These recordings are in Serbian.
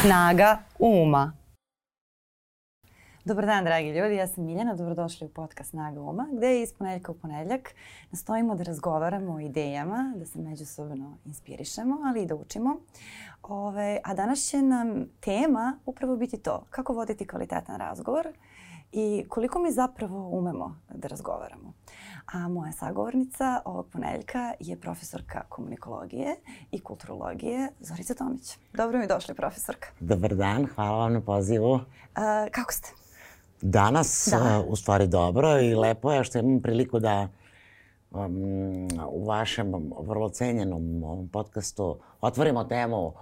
Snaga uma. Dobar dan, dragi ljudi. Ja sam Miljana. Dobrodošli u podcast Snaga uma, gde iz ponedljaka u ponedljak nastojimo da razgovaramo o idejama, da se međusobno inspirišemo, ali i da učimo. Ove, a danas će nam tema upravo biti to. Kako voditi kvalitetan razgovor i koliko mi zapravo umemo da razgovaramo. A moja sagovornica ovog ponedeljka je profesorka komunikologije i kulturologije Zorica Tomić. Dobro mi došli, profesorka. Dobar dan, hvala vam na pozivu. A, kako ste? Danas, da. u stvari dobro i lepo je što imam priliku da um, u vašem vrlo cenjenom ovom podcastu otvorimo temu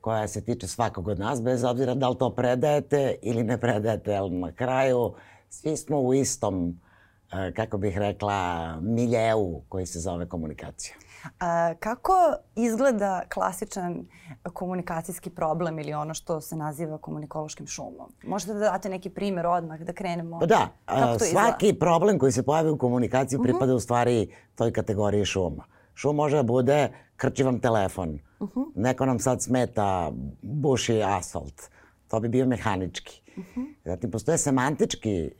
koja se tiče svakog od nas, bez obzira da li to predajete ili ne predajete, ali na kraju svi smo u istom, uh, kako bih rekla, miljeu koji se zove komunikacija. A, kako izgleda klasičan komunikacijski problem ili ono što se naziva komunikološkim šumom? Možete da date neki primer odmah da krenemo? Pa da, a, svaki izgleda? problem koji se pojavi u komunikaciji uh mhm. -huh. pripada u stvari toj kategoriji šuma. Šum može da bude krči vam telefon, uh mhm. -huh. neko nam sad smeta buši asfalt, to bi bio mehanički. Uh mhm. -huh. Zatim postoje semantički e,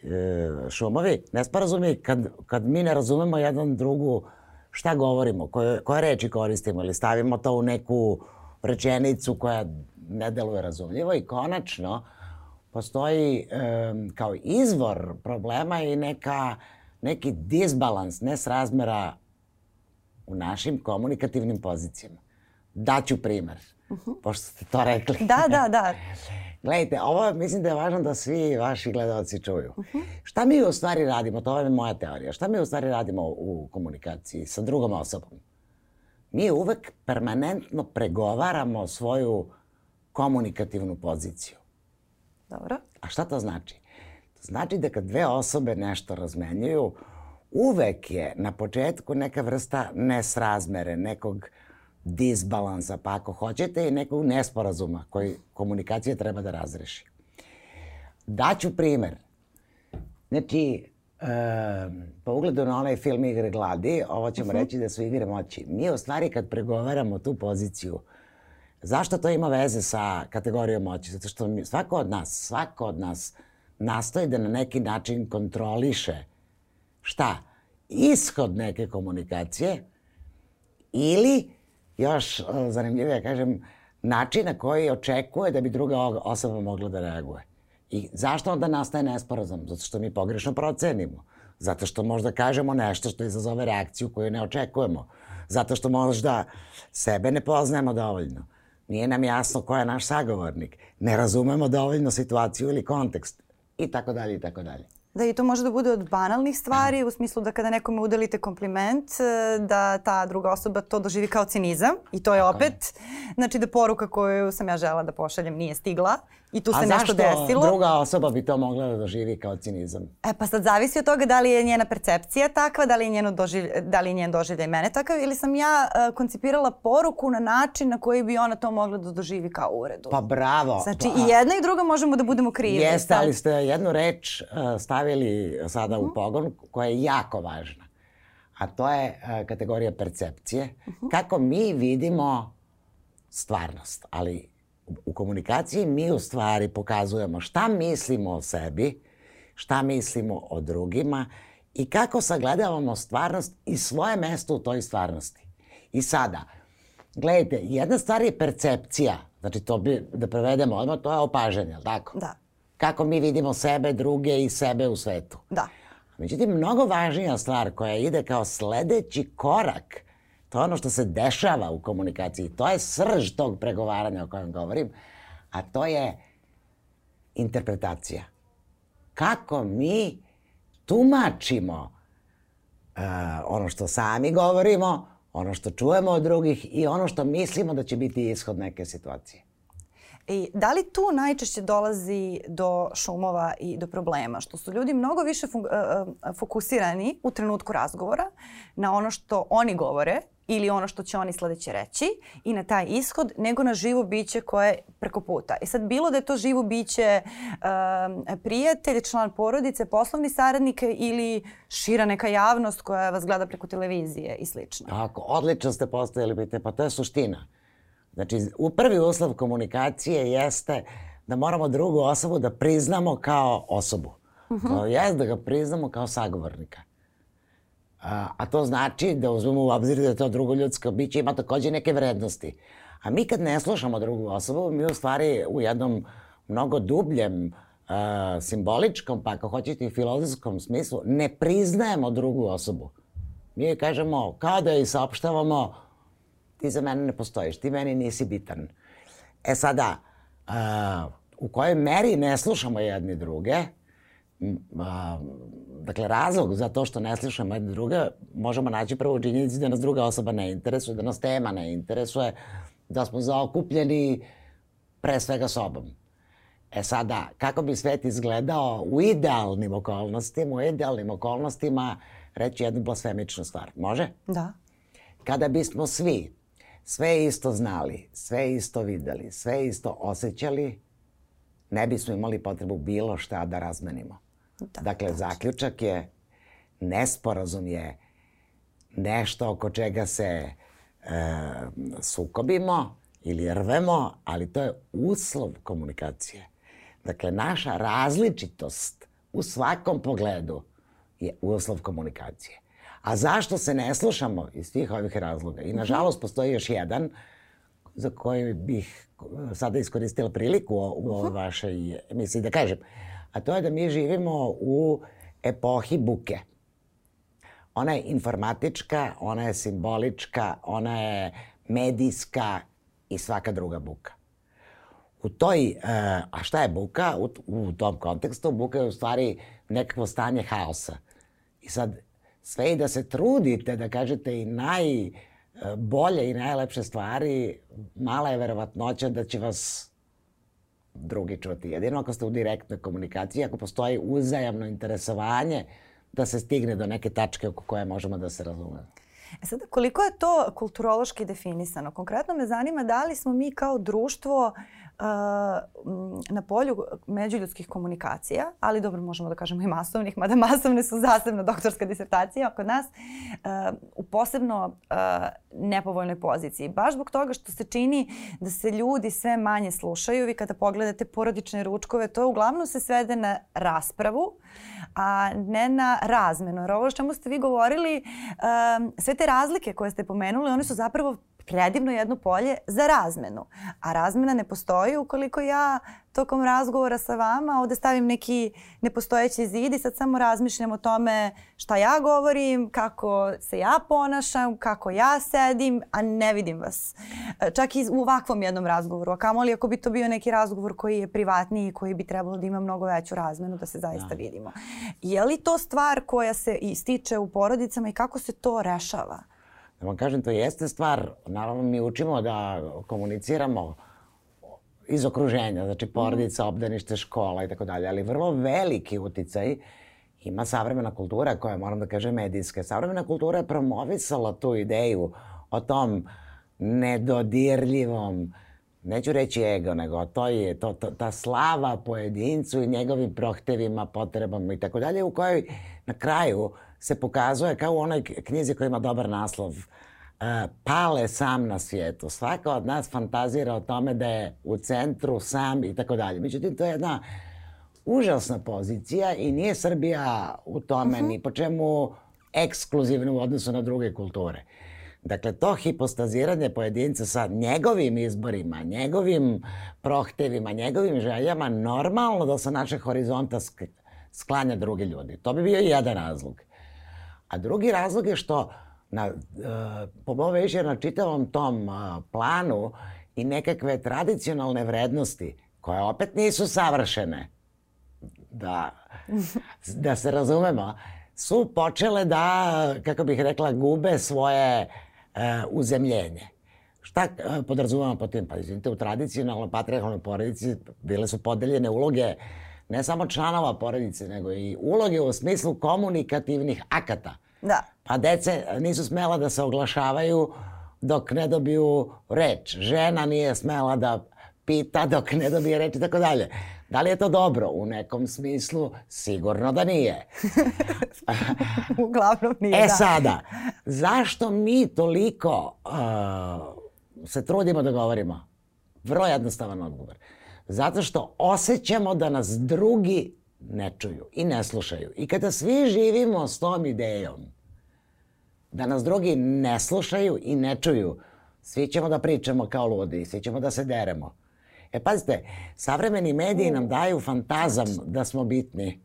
šumovi, nesporazumi kad, kad mi ne razumemo jedan drugu šta govorimo, koje, koje reči koristimo ili stavimo to u neku rečenicu koja ne deluje razumljivo i konačno postoji e, kao izvor problema i neka, neki disbalans, nesrazmera u našim komunikativnim pozicijama. Daću primer, uh mhm. -huh. pošto ste to rekli. Da, da, da. Gledajte, ovo mislim da je važno da svi vaši gledalci čuju. Uh -huh. Šta mi u stvari radimo, to je moja teorija, šta mi u stvari radimo u komunikaciji sa drugom osobom? Mi uvek permanentno pregovaramo svoju komunikativnu poziciju. Dobro. A šta to znači? To znači da kad dve osobe nešto razmenjuju, uvek je na početku neka vrsta nesrazmere, nekog disbalansa, pa ako hoćete i nekog nesporazuma koji komunikacija treba da razreši. Daću primer. Znači, e, po ugledu na onaj film Igre gladi, ovo ćemo uh mhm. -huh. reći da su igre moći. Mi u stvari kad pregovaramo tu poziciju, zašto to ima veze sa kategorijom moći? Zato što mi, svako od nas, svako od nas nastoji da na neki način kontroliše šta? Ishod neke komunikacije ili još zanimljivije, kažem, način na koji očekuje da bi druga osoba mogla da reaguje. I zašto onda nastaje nesporazum? Zato što mi pogrešno procenimo. Zato što možda kažemo nešto što izazove reakciju koju ne očekujemo. Zato što možda sebe ne poznajemo dovoljno. Nije nam jasno ko je naš sagovornik. Ne razumemo dovoljno situaciju ili kontekst. I tako dalje, i tako dalje. Da i to može da bude od banalnih stvari, u smislu da kada nekome udelite kompliment, e, da ta druga osoba to doživi kao cinizam i to je. opet, znači da poruka koju sam ja žela da pošaljem nije stigla i tu se nešto desilo. A zašto druga osoba bi to mogla da doživi kao cinizam? E pa sad zavisi od toga da li je njena percepcija takva, da li je, njeno doživlj, da li je njen doživljaj mene takav ili sam ja uh, koncipirala poruku na način na koji bi ona to mogla da doživi kao uredu. Pa bravo. Znači pa, i jedna i druga možemo da budemo krivi. Jeste, ali ste jednu reč uh, stavili sada uh -huh. u mhm. pogon koja je jako važna. A to je uh, kategorija percepcije. Uh -huh. Kako mi vidimo stvarnost, ali u komunikaciji mi u stvari pokazujemo šta mislimo o sebi, šta mislimo o drugima i kako sagledavamo stvarnost i svoje mesto u toj stvarnosti. I sada, gledajte, jedna stvar je percepcija, znači to bi, da prevedemo odmah, to je opažanje, ali tako? Da. Kako mi vidimo sebe, druge i sebe u svetu. Da. Međutim, mnogo važnija stvar koja ide kao sledeći korak To je ono što se dešava u komunikaciji. To je srž tog pregovaranja o kojem govorim, a to je interpretacija. Kako mi tumačimo uh, ono što sami govorimo, ono što čujemo od drugih i ono što mislimo da će biti ishod neke situacije. I da li tu najčešće dolazi do šumova i do problema? Što su ljudi mnogo više fokusirani u trenutku razgovora na ono što oni govore ili ono što će oni sledeće reći i na taj ishod, nego na živo biće koje je preko puta. I sad bilo da je to živo biće um, prijatelj, član porodice, poslovni saradnik ili šira neka javnost koja vas gleda preko televizije i slično. Tako, odlično ste postavili pitanje, pa to je suština. Znači, u prvi uslov komunikacije jeste da moramo drugu osobu da priznamo kao osobu. Uh -huh. To je da ga priznamo kao sagovornika. A, a to znači da uzmemo u obzir da to drugo ljudsko biće ima takođe neke vrednosti. A mi kad ne slušamo drugu osobu, mi u stvari u jednom mnogo dubljem uh, simboličkom, pa ako hoćete i filozofskom smislu, ne priznajemo drugu osobu. Mi kažemo, kao da joj saopštavamo, ti za mene ne postojiš, ti meni nisi bitan. E sada, uh, u kojoj meri ne slušamo jedni druge, a, dakle, razlog za to što ne slušamo jedne druge možemo naći prvo u činjenici da nas druga osoba ne interesuje, da nas tema ne interesuje, da smo zaokupljeni pre svega sobom. E sada, kako bi svet izgledao u idealnim okolnostima, u idealnim okolnostima reći jednu blasfemičnu stvar. Može? Da. Kada bismo svi sve isto znali, sve isto videli, sve isto osjećali, ne bismo imali potrebu bilo šta da razmenimo. Da, dakle, tačno. zaključak je, nesporazum je nešto oko čega se e, sukobimo ili rvemo, ali to je uslov komunikacije. Dakle, naša različitost u svakom pogledu je uslov komunikacije. A zašto se ne slušamo iz svih ovih razloga? I nažalost postoji još jedan za koji bih sada iskoristila priliku u ovoj vašoj emisiji da kažem. A to je da mi živimo u epohi buke. Ona je informatička, ona je simbolička, ona je medijska i svaka druga buka. U toj, uh, a šta je buka? U, tom kontekstu buka je u stvari nekakvo stanje haosa. I sad, sve i da se trudite da kažete i najbolje i najlepše stvari, mala je verovatnoća da će vas drugi čuti. Jedino ako ste u direktnoj komunikaciji, ako postoji uzajamno interesovanje da se stigne do neke tačke oko koje možemo da se razumemo. E sada, koliko je to kulturološki definisano? Konkretno me zanima da li smo mi kao društvo na polju međuljudskih komunikacija, ali dobro možemo da kažemo i masovnih, mada masovne su zasebna doktorska disertacija kod nas, u posebno nepovoljnoj poziciji. Baš zbog toga što se čini da se ljudi sve manje slušaju. Vi kada pogledate porodične ručkove, to uglavnom se svede na raspravu, a ne na razmenu. Jer ovo čemu ste vi govorili, sve te razlike koje ste pomenuli, one su zapravo predivno jedno polje za razmenu. A razmena ne postoji ukoliko ja tokom razgovora sa vama ovde stavim neki nepostojeći zid i sad samo razmišljam o tome šta ja govorim, kako se ja ponašam, kako ja sedim, a ne vidim vas. Čak i u ovakvom jednom razgovoru. A kamoli ako bi to bio neki razgovor koji je privatniji i koji bi trebalo da ima mnogo veću razmenu da se zaista da. vidimo. Je li to stvar koja se ističe u porodicama i kako se to rešava? Da vam kažem, to jeste stvar, naravno mi učimo da komuniciramo iz okruženja, znači porodica, obdanište, škola i tako dalje, ali vrlo veliki uticaj ima savremena kultura koja, moram da kažem, medijska. Savremena kultura je promovisala tu ideju o tom nedodirljivom, neću reći ego, nego to je to, to, ta slava pojedincu i njegovim prohtevima, potrebama i tako dalje, u kojoj na kraju uh, se pokazuje kao u onoj knjizi koja ima dobar naslov uh, Pale sam na svijetu. Svaka od nas fantazira o tome da je u centru sam i tako dalje. Međutim, to je jedna užasna pozicija i nije Srbija u tome uh -huh. ni po čemu ekskluzivno u odnosu na druge kulture. Dakle, to hipostaziranje pojedinca sa njegovim izborima, njegovim prohtevima, njegovim željama, normalno da sa našeg horizonta sklanja druge ljudi. To bi bio jedan razlog. A drugi razlog je što na, mojom veće na čitavom tom uh, planu i nekakve tradicionalne vrednosti koje opet nisu savršene, da, da se razumemo, su počele da, kako bih rekla, gube svoje uh, uzemljenje. Šta uh, podrazumemo po tim? Pa izvinite, u tradicionalnoj patriarchalnoj porodici bile su podeljene uloge ne samo članova porodice, nego i uloge u smislu komunikativnih akata. Da. Pa dece nisu smela da se oglašavaju dok ne dobiju reč. Žena nije smela da pita dok ne dobije reč i tako dalje. Da li je to dobro? U nekom smislu sigurno da nije. Uglavnom nije, e da. sada, zašto mi toliko uh, se trudimo da govorimo? Vrlo jednostavan odgovor. Zato što osjećamo da nas drugi ne čuju i ne slušaju. I kada svi živimo s tom idejom da nas drugi ne slušaju i ne čuju, svi ćemo da pričamo kao ludi, svi ćemo da se deremo. E pazite, savremeni mediji nam daju fantazam da smo bitni.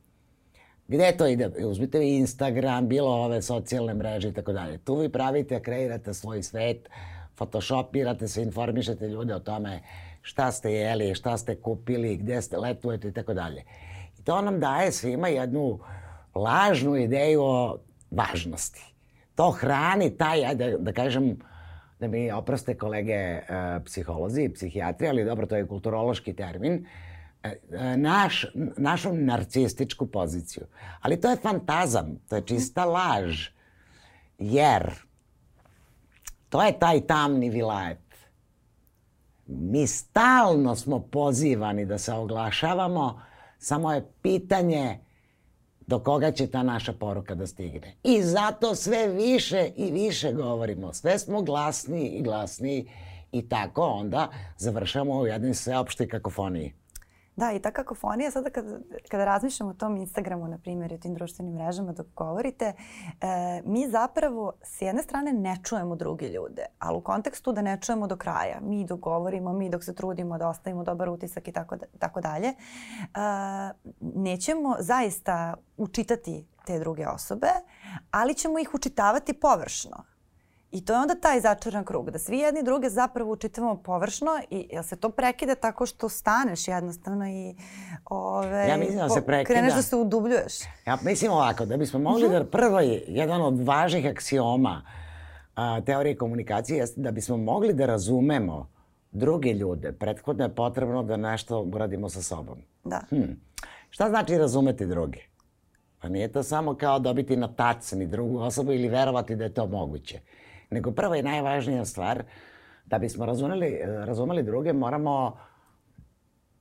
Gde to ide? Uzmite vi Instagram, bilo ove socijalne mreže i tako dalje. Tu vi pravite, kreirate svoj svet, photoshopirate se, informišete ljude o tome šta ste jeli, šta ste kupili, gde ste letujete i tako dalje. I to nam daje svima jednu lažnu ideju o važnosti. To hrani taj, ajde da kažem, da mi oproste kolege uh, psiholozi i psihijatri, ali dobro, to je kulturološki termin, uh, naš, našu narcističku poziciju. Ali to je fantazam, to je čista laž, jer to je taj tamni vilajet. Mi stalno smo pozivani da se oglašavamo, samo je pitanje do koga će ta naša poruka da stigne. I zato sve više i više govorimo. Sve smo glasniji i glasniji i tako onda završamo u jednoj sveopštoj kakofoniji. Da, i ta kakofonija, sada kada, kada razmišljamo o tom Instagramu, na primjer, i o tim društvenim mrežama dok govorite, e, mi zapravo s jedne strane ne čujemo druge ljude, ali u kontekstu da ne čujemo do kraja. Mi dok govorimo, mi dok se trudimo da ostavimo dobar utisak i tako, da, tako dalje, e, nećemo zaista učitati te druge osobe, ali ćemo ih učitavati površno. I to je onda taj začaran krug, da svi jedni druge zapravo učitavamo površno i jel se to prekida tako što staneš jednostavno i ove, ja mislim da se prekida. kreneš da se udubljuješ? Ja mislim ovako, da bismo mogli uh -huh. da prvo jedan od važnih aksioma a, teorije komunikacije jeste da bismo mogli da razumemo druge ljude, prethodno je potrebno da nešto uradimo sa sobom. Da. Hm. Šta znači razumeti druge? Pa nije to samo kao dobiti na tacni drugu osobu ili verovati da je to moguće nego prva i najvažnija stvar, da bismo razumeli, razumeli druge, moramo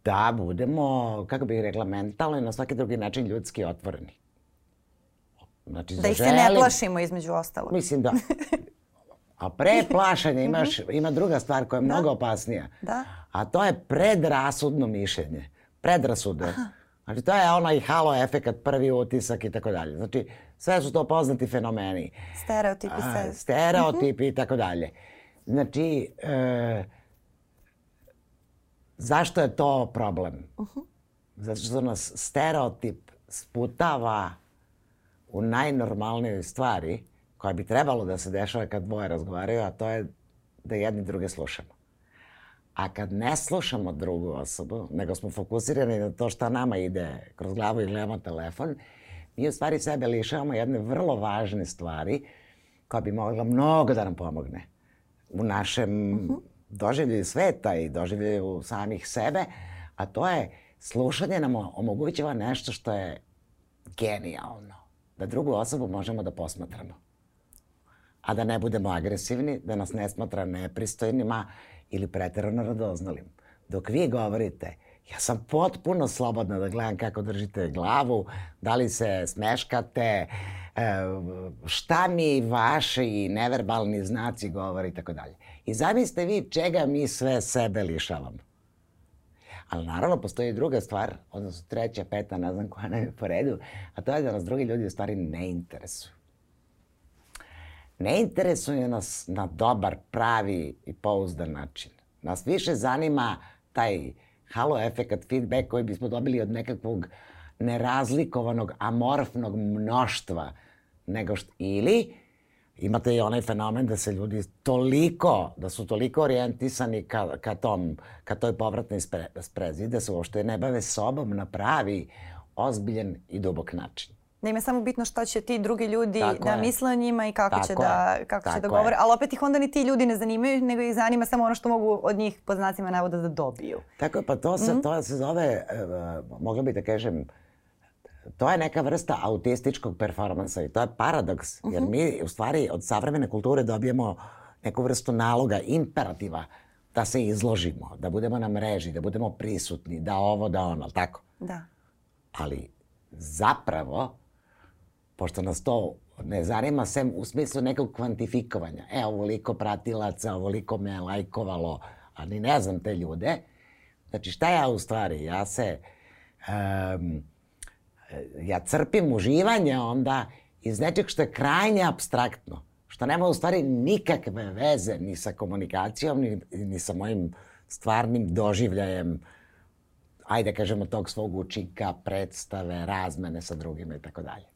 da budemo, kako bih rekla, mentalno i na svaki drugi način ljudski otvoreni. Znači, da ih se ne plašimo između ostalog. Mislim da. A pre plašanja imaš, mhm. ima druga stvar koja je da. mnogo opasnija. Da. A to je predrasudno mišljenje. Predrasude. Aha. Znači, to je onaj halo efekat, prvi utisak i tako dalje. Znači, sve su to poznati fenomeni. Stereotipi sve. Stereotipi i tako dalje. Znači, e, zašto je to problem? Uh -huh. Zato što nas stereotip sputava u najnormalnijoj stvari koja bi trebalo da se dešava kad dvoje razgovaraju, a to je da jedni druge slušamo. A kad ne slušamo drugu osobu, nego smo fokusirani na to šta nama ide kroz glavu i gledamo telefon, mi u stvari sebe lišavamo jedne vrlo važne stvari koja bi mogla mnogo da nam pomogne u našem uh. -huh. doživlju sveta i doživlju samih sebe, a to je slušanje nam omogućava nešto što je genijalno. Da drugu osobu možemo da posmatramo. A da ne budemo agresivni, da nas ne smatra nepristojnima ili preterano radoznalim. Dok vi govorite, ja sam potpuno slobodna da gledam kako držite glavu, da li se smeškate, e, šta mi vaši neverbalni znaci govore i tako dalje. I zamislite vi čega mi sve sebe lišavamo. Ali naravno postoji druga stvar, odnosno treća, peta, ne znam koja nam je po redu, a to je da nas drugi ljudi u stvari ne interesuju. Ne interesuje nas na dobar, pravi i pouzdan način. Nas više zanima taj halo efekat, feedback koji bismo dobili od nekakvog nerazlikovanog, amorfnog mnoštva. Nego što, ili imate i onaj fenomen da se ljudi toliko, da su toliko orijentisani ka, ka, tom, ka toj povratnoj spre, sprezi, da se uopšte ne bave sobom na pravi, ozbiljen i dubok način da im je samo bitno šta će ti drugi ljudi Tako da je. misle o njima i kako Tako će da kako Tako će da govore, ali opet ih onda ni ti ljudi ne zanimaju, nego ih zanima samo ono što mogu od njih pod znacima navoda da dobiju. Tako je, pa to se, mm -hmm. to se zove, uh, mogla bih da kažem, to je neka vrsta autističkog performansa i to je paradoks, jer mm -hmm. mi u stvari od savremene kulture dobijemo neku vrstu naloga, imperativa da se izložimo, da budemo na mreži, da budemo prisutni, da ovo, da ono, tako? Da. Ali zapravo pošto nas to ne zanima sem u smislu nekog kvantifikovanja. E, ovoliko pratilaca, ovoliko me lajkovalo, ali ne znam te ljude. Znači, šta ja u stvari? Ja se... Um, ja crpim uživanje onda iz nečeg što je krajnje abstraktno, što nema u stvari nikakve veze ni sa komunikacijom, ni, ni sa mojim stvarnim doživljajem, ajde da kažemo, tog svog učinka, predstave, razmene sa drugima i tako dalje.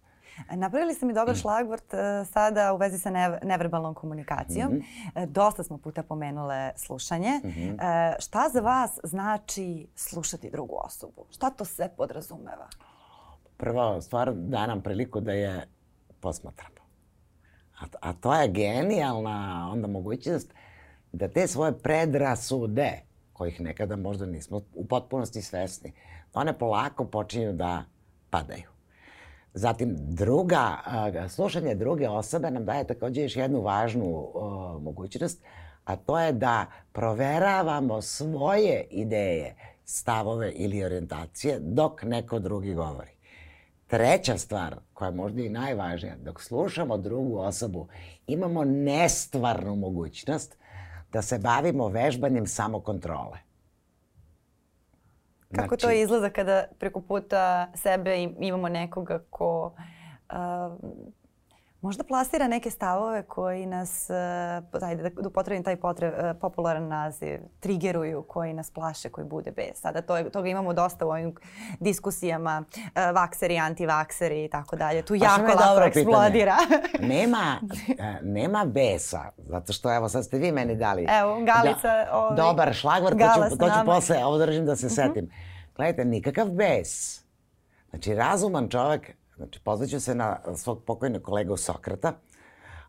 Napravili ste mi dobar mm. šlagvort e, sada u vezi sa neverbalnom komunikacijom. Mm -hmm. Dosta smo puta pomenule slušanje. Mm -hmm. Šta za vas znači slušati drugu osobu? Šta to sve podrazumeva? Prva stvar da nam priliku da je posmatramo. A, a to je genijalna onda mogućnost da te svoje predrasude, kojih nekada možda nismo u potpunosti svesni, one polako počinju da padaju. Zatim, druga, slušanje druge osobe nam daje takođe još jednu važnu uh, mogućnost, a to je da proveravamo svoje ideje, stavove ili orijentacije dok neko drugi govori. Treća stvar, koja je možda i najvažnija, dok slušamo drugu osobu, imamo nestvarnu mogućnost da se bavimo vežbanjem samokontrole. Kako znači, to izgleda kada preko puta sebe imamo nekoga ko uh, možda plasira neke stavove koji nas, uh, ajde da upotrebim taj potreb, uh, popularan naziv, trigeruju, koji nas plaše, koji bude bez. Sada to toga imamo dosta u ovim diskusijama, uh, vakseri, antivakseri i tako dalje. Tu pa jako lako eksplodira. nema, nema besa, zato što evo sad ste vi meni dali. Evo, Galica. Da, ovaj, dobar šlagvor, to ću, to ću posle, ovo držim da se uh mhm. -huh. setim. Gledajte, nikakav bes. Znači, razuman čovek Znači, pozvaću se na svog pokojnog kolegu Sokrata.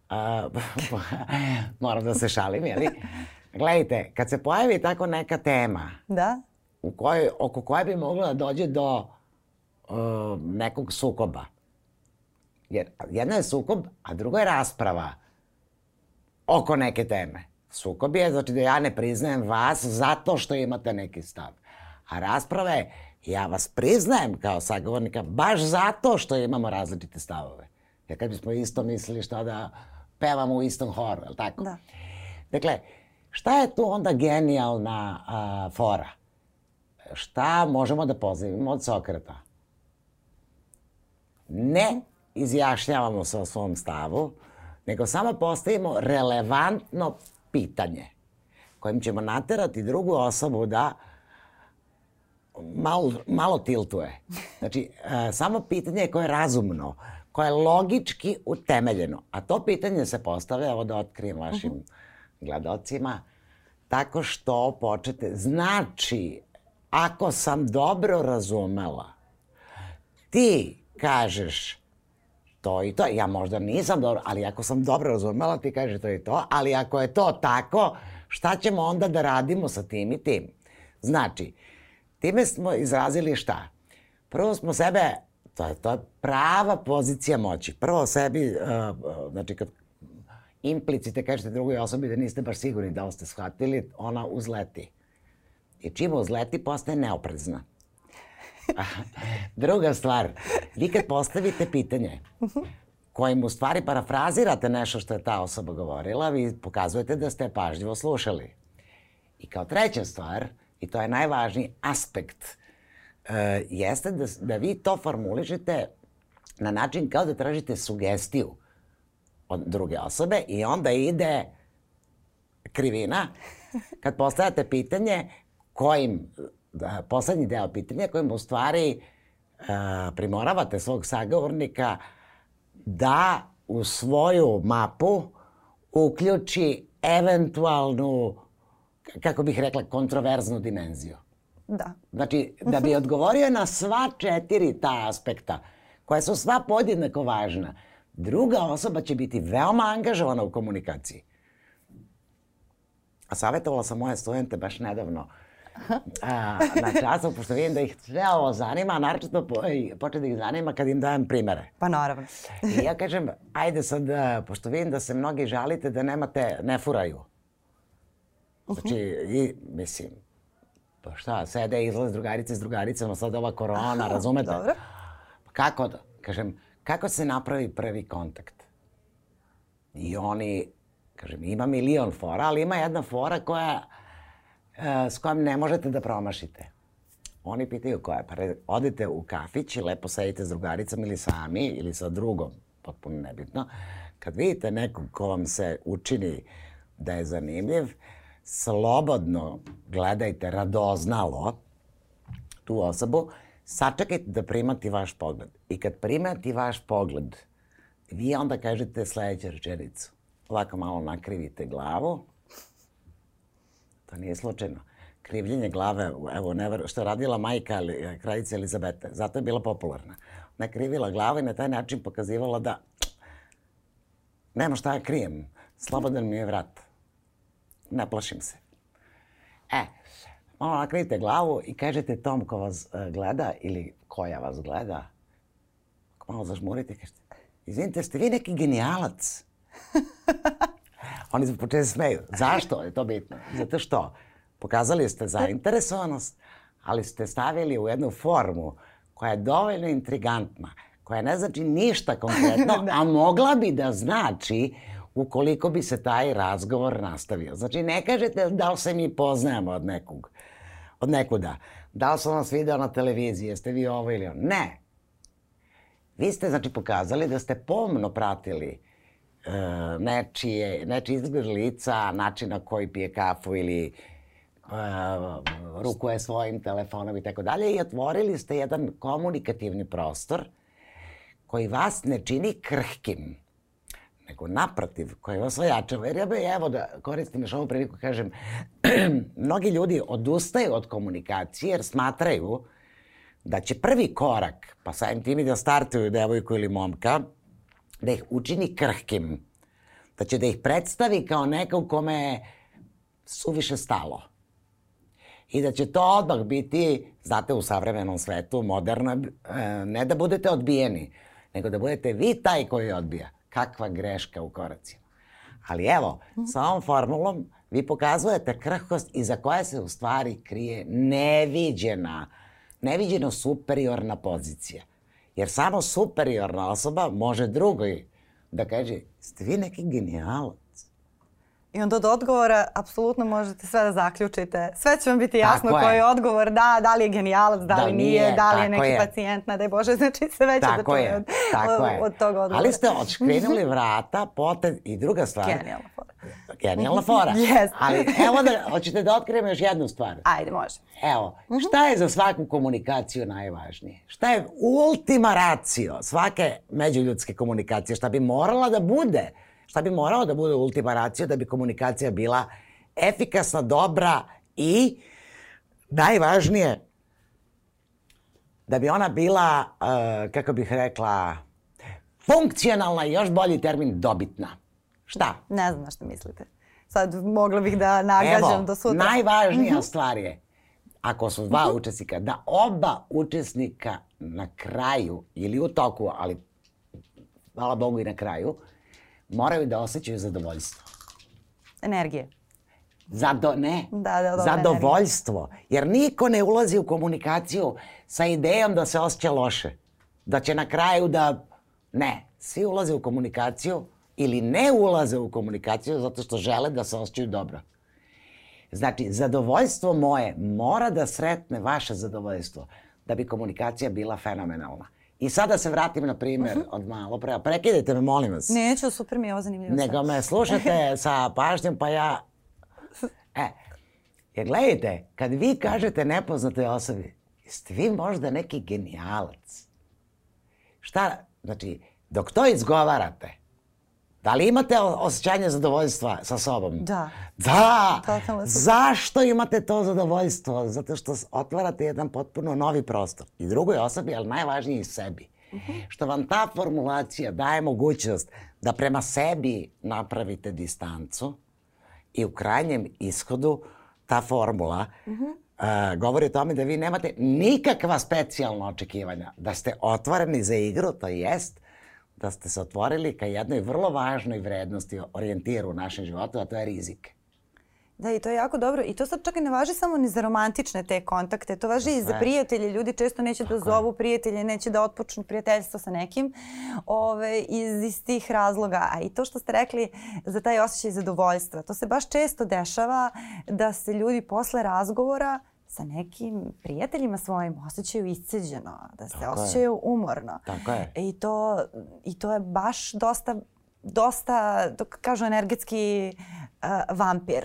Uh, moram da se šalim, jeli? Gledajte, kad se pojavi tako neka tema da? u kojoj, oko koje bi moglo da dođe do uh, nekog sukoba. Jer jedna je sukob, a druga je rasprava oko neke teme. Sukob je znači da ja ne priznajem vas zato što imate neki stav. A rasprava je ja vas priznajem kao sagovornika baš zato što imamo različite stavove. Jer kad bismo isto mislili šta da pevamo u istom horu, je li tako? Da. Dakle, šta je tu onda genijalna a, fora? Šta možemo da pozivimo od Sokrata? Ne izjašnjavamo se o svom stavu, nego samo postavimo relevantno pitanje kojim ćemo naterati drugu osobu da malo, malo tiltuje. Znači, e, samo pitanje koje je razumno, koje je logički utemeljeno. A to pitanje se postavlja, evo da otkrijem vašim uh mhm. -huh. gledocima, tako što počete, znači, ako sam dobro razumela, ti kažeš to i to, ja možda nisam dobro, ali ako sam dobro razumela, ti kažeš to i to, ali ako je to tako, šta ćemo onda da radimo sa tim i tim? Znači, Time smo izrazili šta? Prvo smo sebe, to je, to je prava pozicija moći. Prvo sebi, uh, znači kad implicite kažete drugoj osobi da niste baš sigurni da li ste shvatili, ona uzleti. I čim uzleti, postaje neoprezna. Druga stvar, vi kad postavite pitanje kojim u stvari parafrazirate nešto što je ta osoba govorila, vi pokazujete da ste pažljivo slušali. I kao treća stvar, i to je najvažniji aspekt, uh, jeste da, da vi to formulišete na način kao da tražite sugestiju od druge osobe i onda ide krivina kad postavljate pitanje kojim, da, poslednji deo pitanja kojim u stvari uh, primoravate svog sagovornika da u svoju mapu uključi eventualnu kako bih rekla, kontroverznu dimenziju. Da. Znači, da bi odgovorio na sva četiri ta aspekta, koja su sva podjednako važna, druga osoba će biti veoma angažovana u komunikaciji. A savjetovala sam moje studente baš nedavno a, na času, pošto vidim da ih sve ovo zanima, a naročito po, počne da ih zanima kad im dajem primere. Pa naravno. I ja kažem, ajde sad, pošto vidim da se mnogi žalite da nemate, ne furaju. Znači, i, mislim, pa šta, sede izlaz drugarice s drugaricama, sad ova korona, razumete? Dobro. Kako, da, kažem, kako se napravi prvi kontakt? I oni, kažem, ima milion fora, ali ima jedna fora koja, e, s kojom ne možete da promašite. Oni pitaju koja je, pa odete u kafić i lepo sedite s drugaricom ili sami ili sa drugom, potpuno nebitno. Kad vidite nekog ko vam se učini da je zanimljiv, slobodno gledajte radoznalo tu osobu, sačekajte da primati vaš pogled. I kad primati vaš pogled, vi onda kažete sledeću rečenicu. Ovako malo nakrivite glavu. To nije slučajno. Krivljenje glave, evo, never, što je radila majka kraljica Elizabete, zato je bila popularna. Ona je krivila glavu i na taj način pokazivala da nema šta ja krijem, slobodan mi je vrat. Ne plašim se. E, malo nakrivite glavu i kažete tom ko vas uh, gleda ili koja vas gleda, malo zažmurite i kažete, izvinite, ste vi neki genijalac? Oni se počeli smeju. Zašto je to bitno? Zato što pokazali ste zainteresovanost, ali ste stavili u jednu formu koja je dovoljno intrigantna, koja ne znači ništa konkretno, da. a mogla bi da znači ukoliko bi se taj razgovor nastavio. Znači, ne kažete da li se mi poznajemo od nekog, od nekuda. Da li sam vas video na televiziji, jeste vi ovo ili ono. Ne. Vi ste, znači, pokazali da ste pomno pratili e, nečije, nečije izgled lica, način na koji pije kafu ili e, rukuje svojim telefonom i tako dalje i otvorili ste jedan komunikativni prostor koji vas ne čini krhkim, nego naprotiv, koji vas ojačava. Jer ja bih, evo da koristim još ovu priliku, kažem, mnogi ljudi odustaju od komunikacije jer smatraju da će prvi korak, pa samim tim i da startuju devojku ili momka, da ih učini krhkim, da će da ih predstavi kao nekog kome je suviše stalo. I da će to odmah biti, znate, u savremenom svetu, moderno, e, ne da budete odbijeni, nego da budete vi taj koji odbija. Kakva greška u koracima. Ali evo, sa ovom formulom vi pokazujete krhkost iza koja se u stvari krije neviđena, neviđeno superiorna pozicija. Jer samo superiorna osoba može drugoj da kaže, ste vi neki genijalac. I onda od odgovora apsolutno možete sve da zaključite. Sve će vam biti jasno koji je odgovor, da, da li je genijalac, da, da li nije, nije da li je neki je. pacijent, ne daj Bože, znači sve će da čuje od, tako od, od tog odgovora. Ali ste odškrinuli vrata, potez i druga stvar. Genijalna fora. Genijalna fora. yes. Ali evo da, hoćete da otkrijemo još jednu stvar. Ajde, može. Evo, mhm. šta je za svaku komunikaciju najvažnije? Šta je ultima ratio svake međuljudske komunikacije? Šta bi morala da bude? Šta bi morao da bude ultima ratio da bi komunikacija bila efikasna, dobra i najvažnije da bi ona bila, uh, kako bih rekla, funkcionalna i još bolji termin dobitna. Šta? Ne znam na što mislite. Sad mogla bih da nagađam Evo, do sutra. najvažnija mm -hmm. stvar je, ako su dva -hmm. učesnika, da oba učesnika na kraju ili u toku, ali hvala Bogu i na kraju, moraju da osjećaju zadovoljstvo. Energije. Zado, ne, da, da, zadovoljstvo. Energije. Jer niko ne ulazi u komunikaciju sa idejom da se osjeća loše. Da će na kraju da... Ne, svi ulaze u komunikaciju ili ne ulaze u komunikaciju zato što žele da se osjećaju dobro. Znači, zadovoljstvo moje mora da sretne vaše zadovoljstvo da bi komunikacija bila fenomenalna. I sada se vratim na primjer uh mhm. -huh. od malo pre. Prekidajte me, molim vas. Neću, super mi je ovo zanimljivo. Nego me slušate sa pažnjom, pa ja... E, jer gledajte, kad vi kažete nepoznatoj osobi, jeste vi možda neki genijalac? Šta, znači, dok to izgovarate, Da li imate osjećanje zadovoljstva sa sobom? Da. Da! Totalno Zašto imate to zadovoljstvo? Zato što otvarate jedan potpuno novi prostor. I drugoj osobi, ali najvažnije i sebi. Uh mhm. -huh. Što vam ta formulacija daje mogućnost da prema sebi napravite distancu i u krajnjem ishodu ta formula uh -huh. uh, govori o tome da vi nemate nikakva specijalna očekivanja. Da ste otvoreni za igru, to jest da ste se otvorili ka jednoj vrlo važnoj vrednosti, orijentiru u našem životu, a to je rizik. Da, i to je jako dobro. I to sad čak i ne važi samo ni za romantične te kontakte. To važi i za prijatelje. Ljudi često neće da zovu prijatelje, neće da otpočnu prijateljstvo sa nekim ove, iz istih razloga. A i to što ste rekli za taj osjećaj zadovoljstva, to se baš često dešava da se ljudi posle razgovora sa nekim prijateljima svojim osjećaju isceđeno, da se Tako osjećaju je. umorno. Tako je. I to, I to je baš dosta, dosta, dok kažu energetski uh, vampir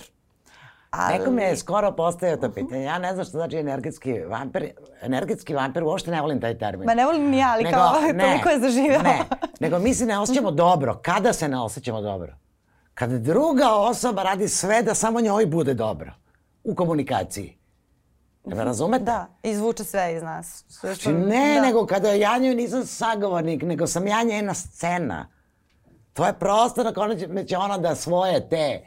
Ali... Neko me je skoro postavio to pitanje. Ja ne znam što znači energetski vampir. Energetski vampir, uopšte ne volim taj termin. Ma ne volim ni ja, ali nego, kao ne, toliko je zaživao. Ne, nego mi se ne osjećamo dobro. Kada se ne osjećamo dobro? Kad druga osoba radi sve da samo njoj bude dobro. U komunikaciji. Ne me razumete? Da, izvuče sve iz nas. Sve što... Znači, ne, da. nego kada ja njoj nisam sagovornik, nego sam ja njena scena. To je prostor na kojem će ona da svoje te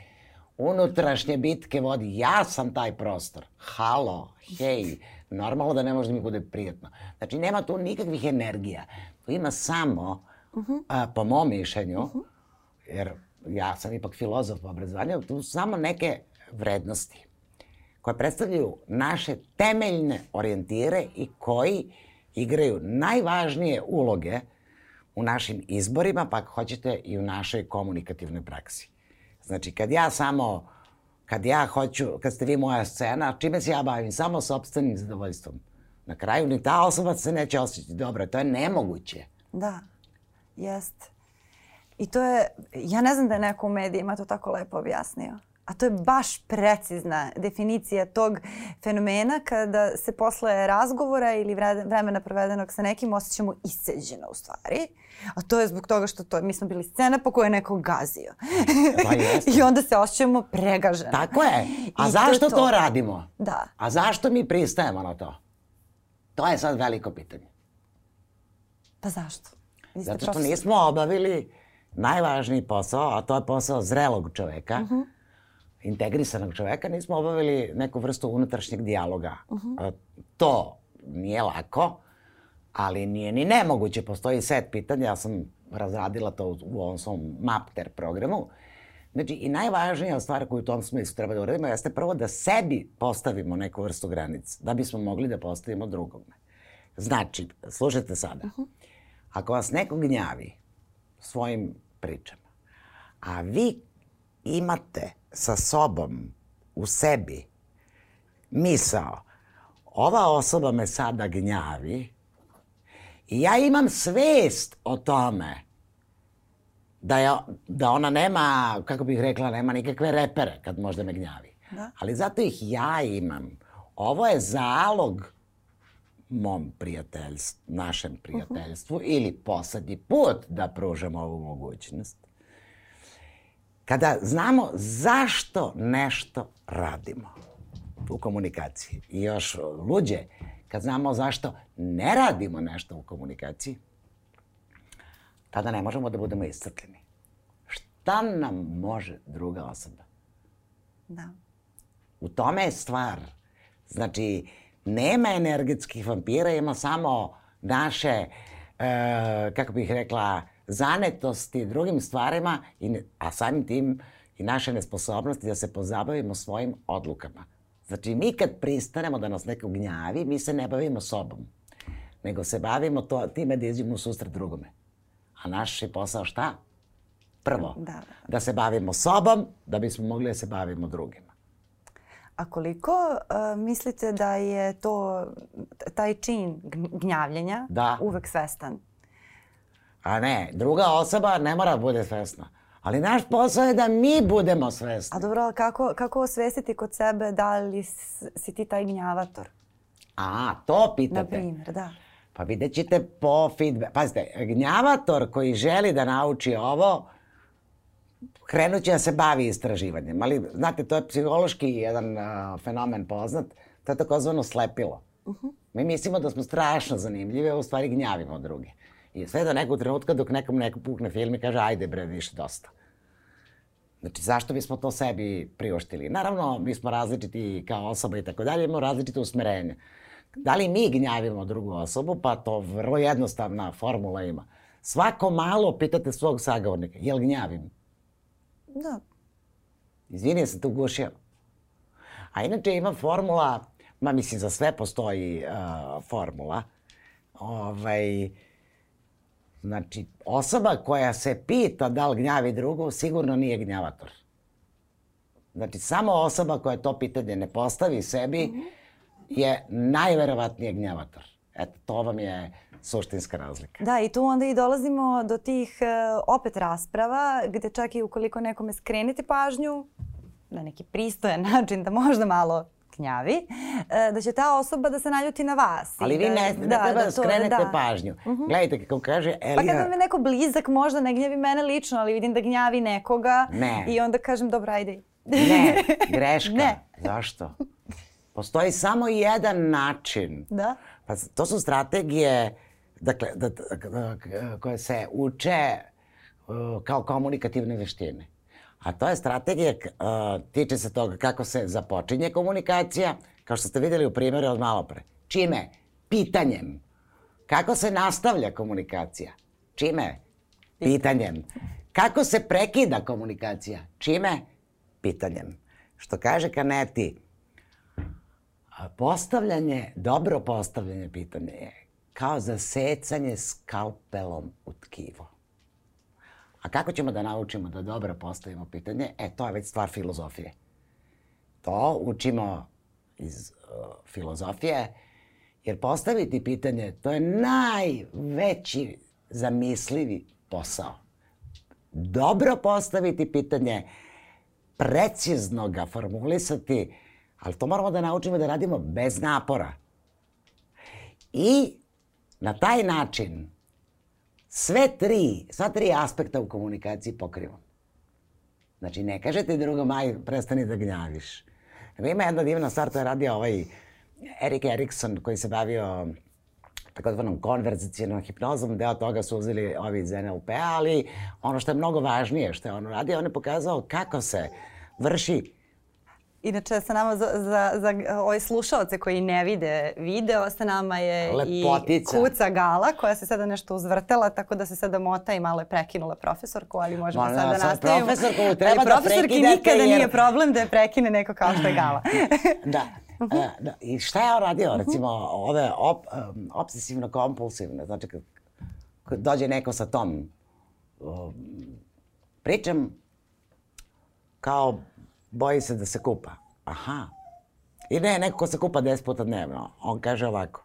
unutrašnje bitke vodi. Ja sam taj prostor. Halo, hej, normalno da ne može da mi bude prijetno. Znači, nema tu nikakvih energija. Tu ima samo, uh -huh. a, po mom mišljenju, uh -huh. jer ja sam ipak filozof po obrazovanju, tu samo neke vrednosti koje predstavljaju naše temeljne orijentire i koji igraju najvažnije uloge u našim izborima, pa ako hoćete i u našoj komunikativnoj praksi. Znači, kad ja samo, kad ja hoću, kad ste vi moja scena, čime se ja bavim? Samo sobstvenim zadovoljstvom. Na kraju ni ta osoba se neće osjećati dobro. To je nemoguće. Da, jest. I to je, ja ne znam da je neko u medijima to tako lepo objasnio. A to je baš precizna definicija tog fenomena kada se posle razgovora ili vremena provedenog sa nekim osjećamo isceđeno u stvari. A to je zbog toga što to, mi smo bili scena po kojoj je neko gazio. Pa I onda se osjećamo pregaženo. Tako je. A I zašto to, to radimo? Da. A zašto mi pristajemo na to? To je sad veliko pitanje. Pa zašto? Zato što nismo obavili najvažniji posao, a to je posao zrelog čoveka. Uh mhm. -huh integrisanog čoveka, nismo obavili neku vrstu unutrašnjeg dijaloga. Uh -huh. To nije lako, ali nije ni nemoguće. Postoji set pitanja, ja sam razradila to u ovom svom MapTer programu. Znači, i najvažnija stvar koju u tom smislu treba da uradimo jeste prvo da sebi postavimo neku vrstu granice, da bismo mogli da postavimo drugome. Znači, slušajte sada, uh -huh. ako vas neko gnjavi svojim pričama, a vi imate sa sobom, u sebi, misao, ova osoba me sada gnjavi i ja imam svest o tome da, je, da ona nema, kako bih rekla, nema nikakve repere kad možda me gnjavi. Da. Ali zato ih ja imam. Ovo je zalog mom prijateljstvu, našem prijateljstvu uh -huh. ili poslednji put da pružam ovu mogućnost kada znamo zašto nešto radimo u komunikaciji i još luđe, kad znamo zašto ne radimo nešto u komunikaciji, tada ne možemo da budemo iscrpljeni. Šta nam može druga osoba? Da. U tome je stvar. Znači, nema energetskih vampira, ima samo naše, e, kako bih rekla, zanetosti drugim stvarima, i, a samim tim i naše nesposobnosti da se pozabavimo svojim odlukama. Znači, mi kad pristanemo da nas neko gnjavi, mi se ne bavimo sobom, nego se bavimo to, time da izdjemo u susret drugome. A naš je posao šta? Prvo, da, da. da se bavimo sobom, da bismo mogli da se bavimo drugima. A koliko uh, mislite da je to, taj čin gnjavljenja da. uvek svestan? A ne, druga osoba ne mora da bude svesna. Ali naš posao je da mi budemo svesni. A dobro, kako, kako osvestiti kod sebe da li si ti taj gnjavator? A, to pitate. Na primjer, da. Pa vidjet ćete po feedback. Pazite, gnjavator koji želi da nauči ovo, krenut će da se bavi istraživanjem. Ali, znate, to je psihološki jedan uh, fenomen poznat. To je takozvano slepilo. Uh -huh. Mi mislimo da smo strašno zanimljivi, a u stvari gnjavimo druge. I sve do nekog trenutka dok nekom neko pukne film i kaže ajde bre, više dosta. Znači, zašto bismo to sebi prioštili? Naravno, mi smo različiti kao osoba i tako dalje, imamo različite usmerenja. Da li mi gnjavimo drugu osobu? Pa to vrlo jednostavna formula ima. Svako malo pitate svog sagovornika, jel gnjavim? Da. Izvini, ja sam te ugušio. A inače ima formula, ma mislim za sve postoji uh, formula, ovaj, znači osoba koja se pita da li gnjavi drugu sigurno nije gnjavator. Znači samo osoba koja to pitanje ne postavi sebi -hmm. je najverovatnije gnjavator. Eto, to vam je suštinska razlika. Da, i tu onda i dolazimo do tih uh, opet rasprava gde čak i ukoliko nekome skrenete pažnju na neki pristojan način da možda malo gnjavi, e, da će ta osoba da se naljuti na vas. Ali vi da, ne, ne da, treba da, da skrenete da. pažnju. Mhm. -huh. Gledajte kako kaže Elina... Pa kad me neko blizak možda ne gnjavi mene lično, ali vidim da gnjavi nekoga ne. i onda kažem dobro ajde. Ne, greška. Ne. Zašto? Postoji samo jedan način. Da? Pa to su strategije dakle, da, da, da, koje se uče uh, kao komunikativne veštine. A to je strategija, uh, tiče se toga kako se započinje komunikacija, kao što ste videli u primjeru od malo pre. Čime? Pitanjem. Kako se nastavlja komunikacija? Čime? Pitanjem. Kako se prekida komunikacija? Čime? Pitanjem. Što kaže Kaneti, postavljanje, dobro postavljanje pitanja je kao zasecanje skalpelom u tkivo. A kako ćemo da naučimo da dobro postavimo pitanje? E, to je već stvar filozofije. To učimo iz uh, filozofije, jer postaviti pitanje, to je najveći zamislivi posao. Dobro postaviti pitanje, precizno ga formulisati, ali to moramo da naučimo da radimo bez napora. I Na taj način sve tri, sva tri aspekta u komunikaciji pokrivam. Znači, ne kažete drugom, aj, prestani da gnjaviš. Nego ima jedna divna stvar, to je radio ovaj Erik Erikson koji se bavio takozvanom konverzacijenom hipnozom, deo toga su uzeli ovi iz NLP, ali ono što je mnogo važnije što je on radio, on je pokazao kako se vrši Inače, sa nama za, za, za ove slušalce koji ne vide video, sa nama je Lepotica. i Kuca Gala koja se sada nešto uzvrtela, tako da se sada mota i malo je prekinula profesorku, ali možemo Ma, sada da nastavimo. Profesorku treba ali da profesorki nikada jer... nije problem da je prekine neko kao što je Gala. da. Uh -huh. da. I šta je on radio? Uh -huh. Recimo, ove op, um, obsesivno-kompulsivne, znači kad, kad dođe neko sa tom um, pričam kao boji se da se kupa. Aha. I ne, neko ko se kupa 10 puta dnevno. On kaže ovako.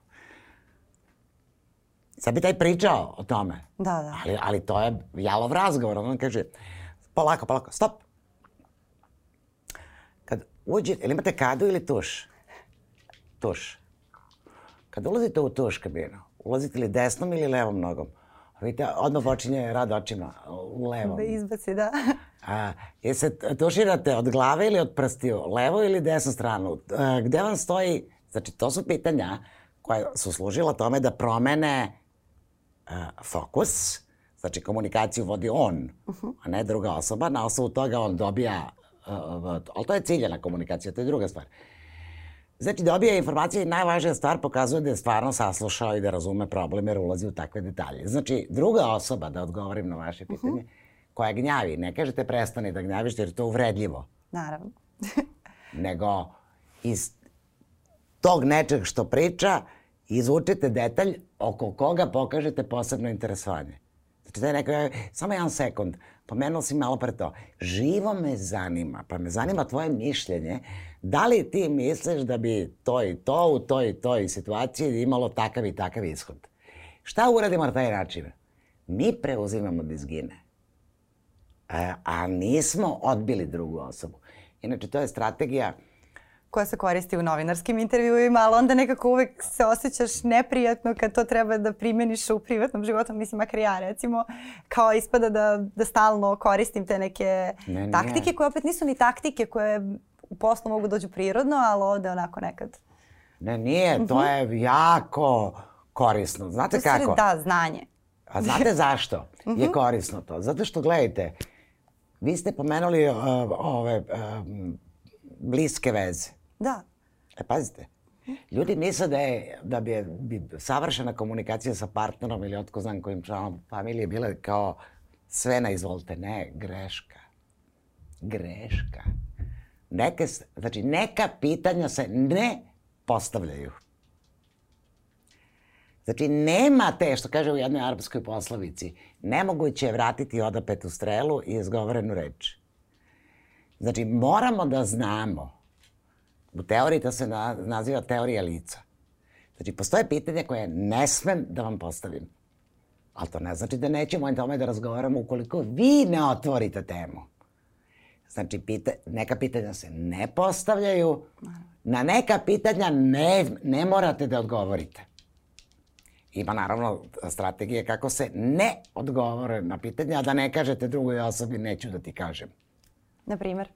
Sad bi taj pričao o tome. Da, da. Ali, ali to je jalov razgovor. On kaže, polako, polako, stop. Kad uđe, ili imate kadu ili tuš? Tuš. Kad ulazite u tuš kabinu, ulazite li desnom ili levom nogom? Vidite, odmah počinje rad očima u levom. Da izbaci, da. A, je se tuširate od glave ili od prstiju, levo ili desnu stranu? A, gde vam stoji, znači to su pitanja koja su služila tome da promene a, fokus, znači komunikaciju vodi on, uh -huh. a ne druga osoba, na osnovu toga on dobija, a, ali to je ciljena komunikacija, to je druga stvar. Znači, dobija informacije i najvažnija stvar pokazuje da je stvarno saslušao i da razume problem jer ulazi u takve detalje. Znači, druga osoba, da odgovorim na vaše pitanje, uh -huh koja gnjavi. Ne kažete prestani da gnjaviš jer je to uvredljivo. Naravno. nego iz tog nečeg što priča izvučete detalj oko koga pokažete posebno interesovanje. Znači da je neko, samo jedan sekund, pomenuo si malo pre to. Živo me zanima, pa me zanima tvoje mišljenje. Da li ti misliš da bi to i to u toj i toj situaciji imalo takav i takav ishod? Šta uradimo na taj način? Mi preuzimamo dizgine a nismo odbili drugu osobu. Inače, to je strategija koja se koristi u novinarskim intervjuima, ali onda nekako uvek se osjećaš neprijatno kad to treba da primeniš u privatnom životu. Mislim, makar ja recimo, kao ispada da, da stalno koristim te neke ne, taktike koje opet nisu ni taktike koje u poslu mogu dođu prirodno, ali ovde onako nekad. Ne, nije, to uh -huh. je jako korisno. Znate kako? Da, znanje. A znate zašto uh je mhm. korisno to? Zato što, gledajte, Vi ste pomenuli uh, ove uh, bliske veze. Da. E, pazite. Ljudi misle da je, da bi, bi savršena komunikacija sa partnerom ili otko znam kojim članom familije bila kao sve na izvolite. Ne, greška. Greška. Neke, znači, neka pitanja se ne postavljaju. Znači, nema te, što kaže u jednoj arapskoj poslovici, nemoguće je vratiti odapetu strelu i izgovorenu reč. Znači, moramo da znamo, u teoriji to se na, naziva teorija lica. Znači, postoje pitanja koje ne smem da vam postavim. Ali to ne znači da nećemo o tome da razgovaramo ukoliko vi ne otvorite temu. Znači, pita, neka pitanja se ne postavljaju, na neka pitanja ne, ne morate da odgovorite. Ima naravno strategije kako se ne odgovore na pitanja, a da ne kažete drugoj osobi neću da ti kažem. Na primer?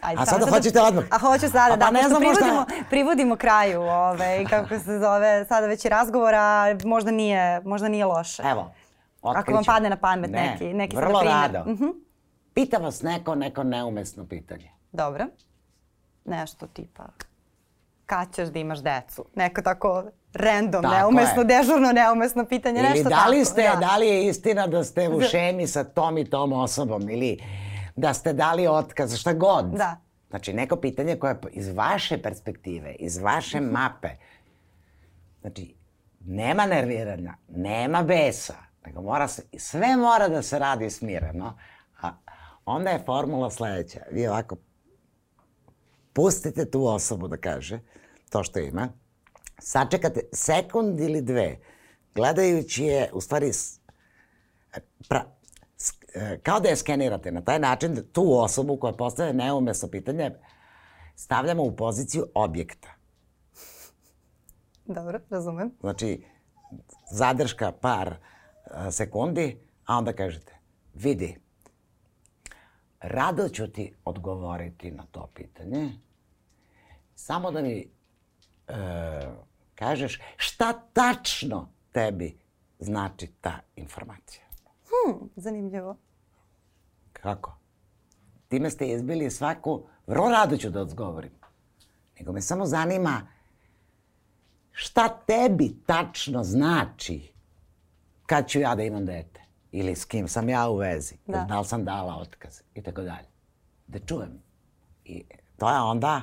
Ajde, a sada da, hoćete odmah? A hoću sada, a, da, pa ne znam privodimo, možda... privodimo kraju, ove, ovaj, kako se zove, sada već je razgovora, možda nije, možda nije loše. Evo, otkriću. Ako vam padne na pamet ne, neki, neki vrlo rado. Uh mhm. -huh. Pita vas neko, neko neumesno pitanje. Dobro. Nešto tipa, kad ćeš da imaš decu? Neko tako random, tako neumesno, je. dežurno, neumesno pitanje, ili nešto da li tako. Ste, da. da li je istina da ste u šemi sa tom i tom osobom ili da ste dali otkaz, šta god. Da. Znači, neko pitanje koje je iz vaše perspektive, iz vaše mhm. mape, znači, nema nerviranja, nema besa, nego mora se, sve mora da se radi smireno, a onda je formula sledeća. Vi ovako pustite tu osobu da kaže to što ima, sačekate sekund ili dve, gledajući je, u stvari, pra, e, kao da je skenirate na taj način da tu osobu koja postavlja neumesno pitanje stavljamo u poziciju objekta. Dobro, razumem. Znači, zadrška par e, sekundi, a onda kažete, vidi, rado ću ti odgovoriti na to pitanje, samo da mi e, kažeš šta tačno tebi znači ta informacija. Hmm, zanimljivo. Kako? Time ste izbili svaku, vrlo rado ću da odgovorim. Nego me samo zanima šta tebi tačno znači kad ću ja da imam dete. Ili s kim sam ja u vezi. Da, da li sam dala otkaz i tako dalje. Da čujem. I to je onda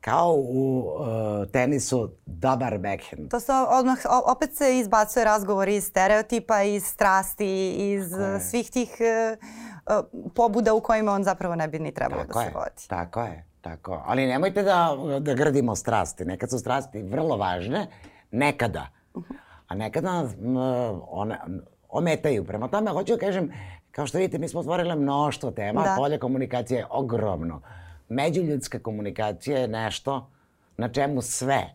kao u uh, tenisu dobar backhand. To se odmah, opet se izbacuje razgovor iz stereotipa, iz strasti, iz Tako svih tih uh, pobuda u kojima on zapravo ne bi ni trebalo tako da je, se vodi. Tako je, tako. Ali nemojte da, da gradimo strasti. Nekad su strasti vrlo važne, nekada. -huh. A nekada uh, one ometaju. Prema tome, hoću da kažem, kao što vidite, mi smo otvorili mnoštvo tema, da. polje komunikacije je ogromno. Međuljudska komunikacija je nešto na čemu sve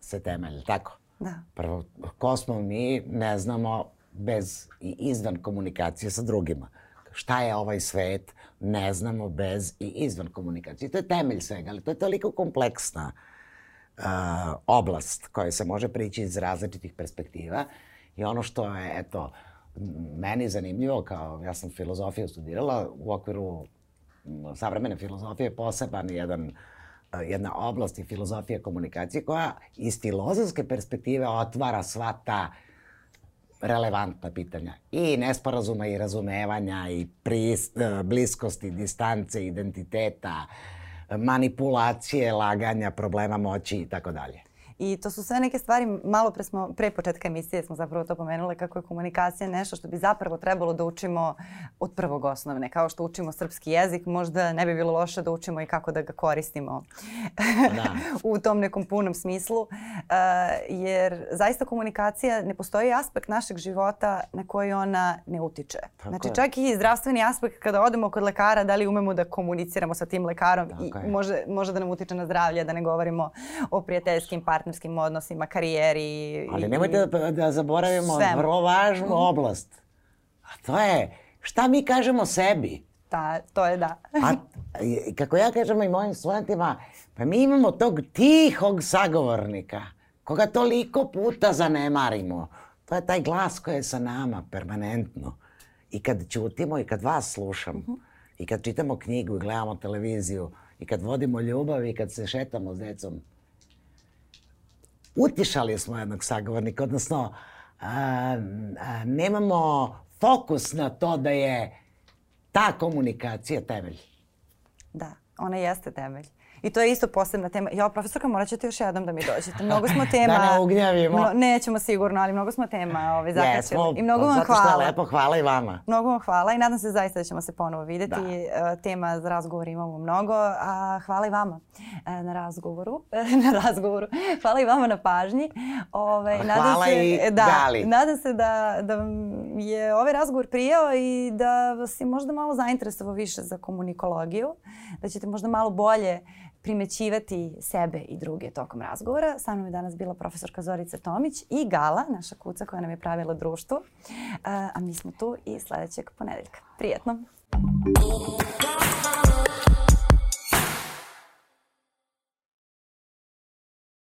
se temelji, tako? Da. Prvo, ko smo mi, ne znamo bez i izvan komunikacije sa drugima. Šta je ovaj svet, ne znamo bez i izvan komunikacije. To je temelj svega, ali to je toliko kompleksna uh, oblast koja se može prići iz različitih perspektiva i ono što je, eto, meni zanimljivo, kao ja sam filozofiju studirala u okviru savremene filozofije poseban jedan e, jedna oblast i filozofija komunikacije koja iz filozofske perspektive otvara sva ta relevantna pitanja i nesporazuma i razumevanja i pris, e, bliskosti, distance, identiteta, manipulacije, laganja, problema moći i tako dalje. I to su sve neke stvari, malo pre, smo, pre početka emisije smo zapravo to pomenule kako je komunikacija nešto što bi zapravo trebalo da učimo od prvog osnovne. Kao što učimo srpski jezik, možda ne bi bilo loše da učimo i kako da ga koristimo da. u tom nekom punom smislu. Jer zaista komunikacija, ne postoji aspekt našeg života na koji ona ne utiče. Tako znači je. čak i zdravstveni aspekt kada odemo kod lekara, da li umemo da komuniciramo sa tim lekarom Tako i može, može da nam utiče na zdravlje, da ne govorimo o prijateljskim partnerima partnerskim odnosima, karijeri. Ali nemojte da, da zaboravimo svemu. vrlo važnu mm. oblast. A to je šta mi kažemo sebi. Da, to je da. A kako ja kažem i mojim studentima, pa mi imamo tog tihog sagovornika koga toliko puta zanemarimo. To je taj glas koji je sa nama permanentno. I kad ćutimo i kad vas slušam, mm -hmm. i kad čitamo knjigu i gledamo televiziju, i kad vodimo ljubav i kad se šetamo s decom, utišali smo jednog sagovornika, odnosno a, a, nemamo fokus na to da je ta komunikacija temelj. Da. Ona jeste temelj. I to je isto posebna tema. Ja, profesorka, morat ćete još jednom da mi dođete. Mnogo smo tema... da ne ugnjavimo. Mno, nećemo sigurno, ali mnogo smo tema ovaj, zakačili. Jesmo, I mnogo vam zato hvala. Zato što je lepo, hvala i vama. Mnogo vam hvala i nadam se zaista da ćemo se ponovo videti. Da. E, tema za razgovor imamo mnogo, a hvala i vama e, na razgovoru. na razgovoru. Hvala i vama na pažnji. Ove, ovaj, nadam hvala se, i da, Gali. Nadam se da, da je ovaj razgovor prijao i da vas je možda malo zainteresovao više za komunikologiju. Da ćete možda malo bolje primećivati sebe i druge tokom razgovora. Sa mnom je danas bila profesorka Zorica Tomić i Gala, naša kuca koja nam je pravila društvo. A mi smo tu i sledećeg ponedeljka. Prijetno! Thank.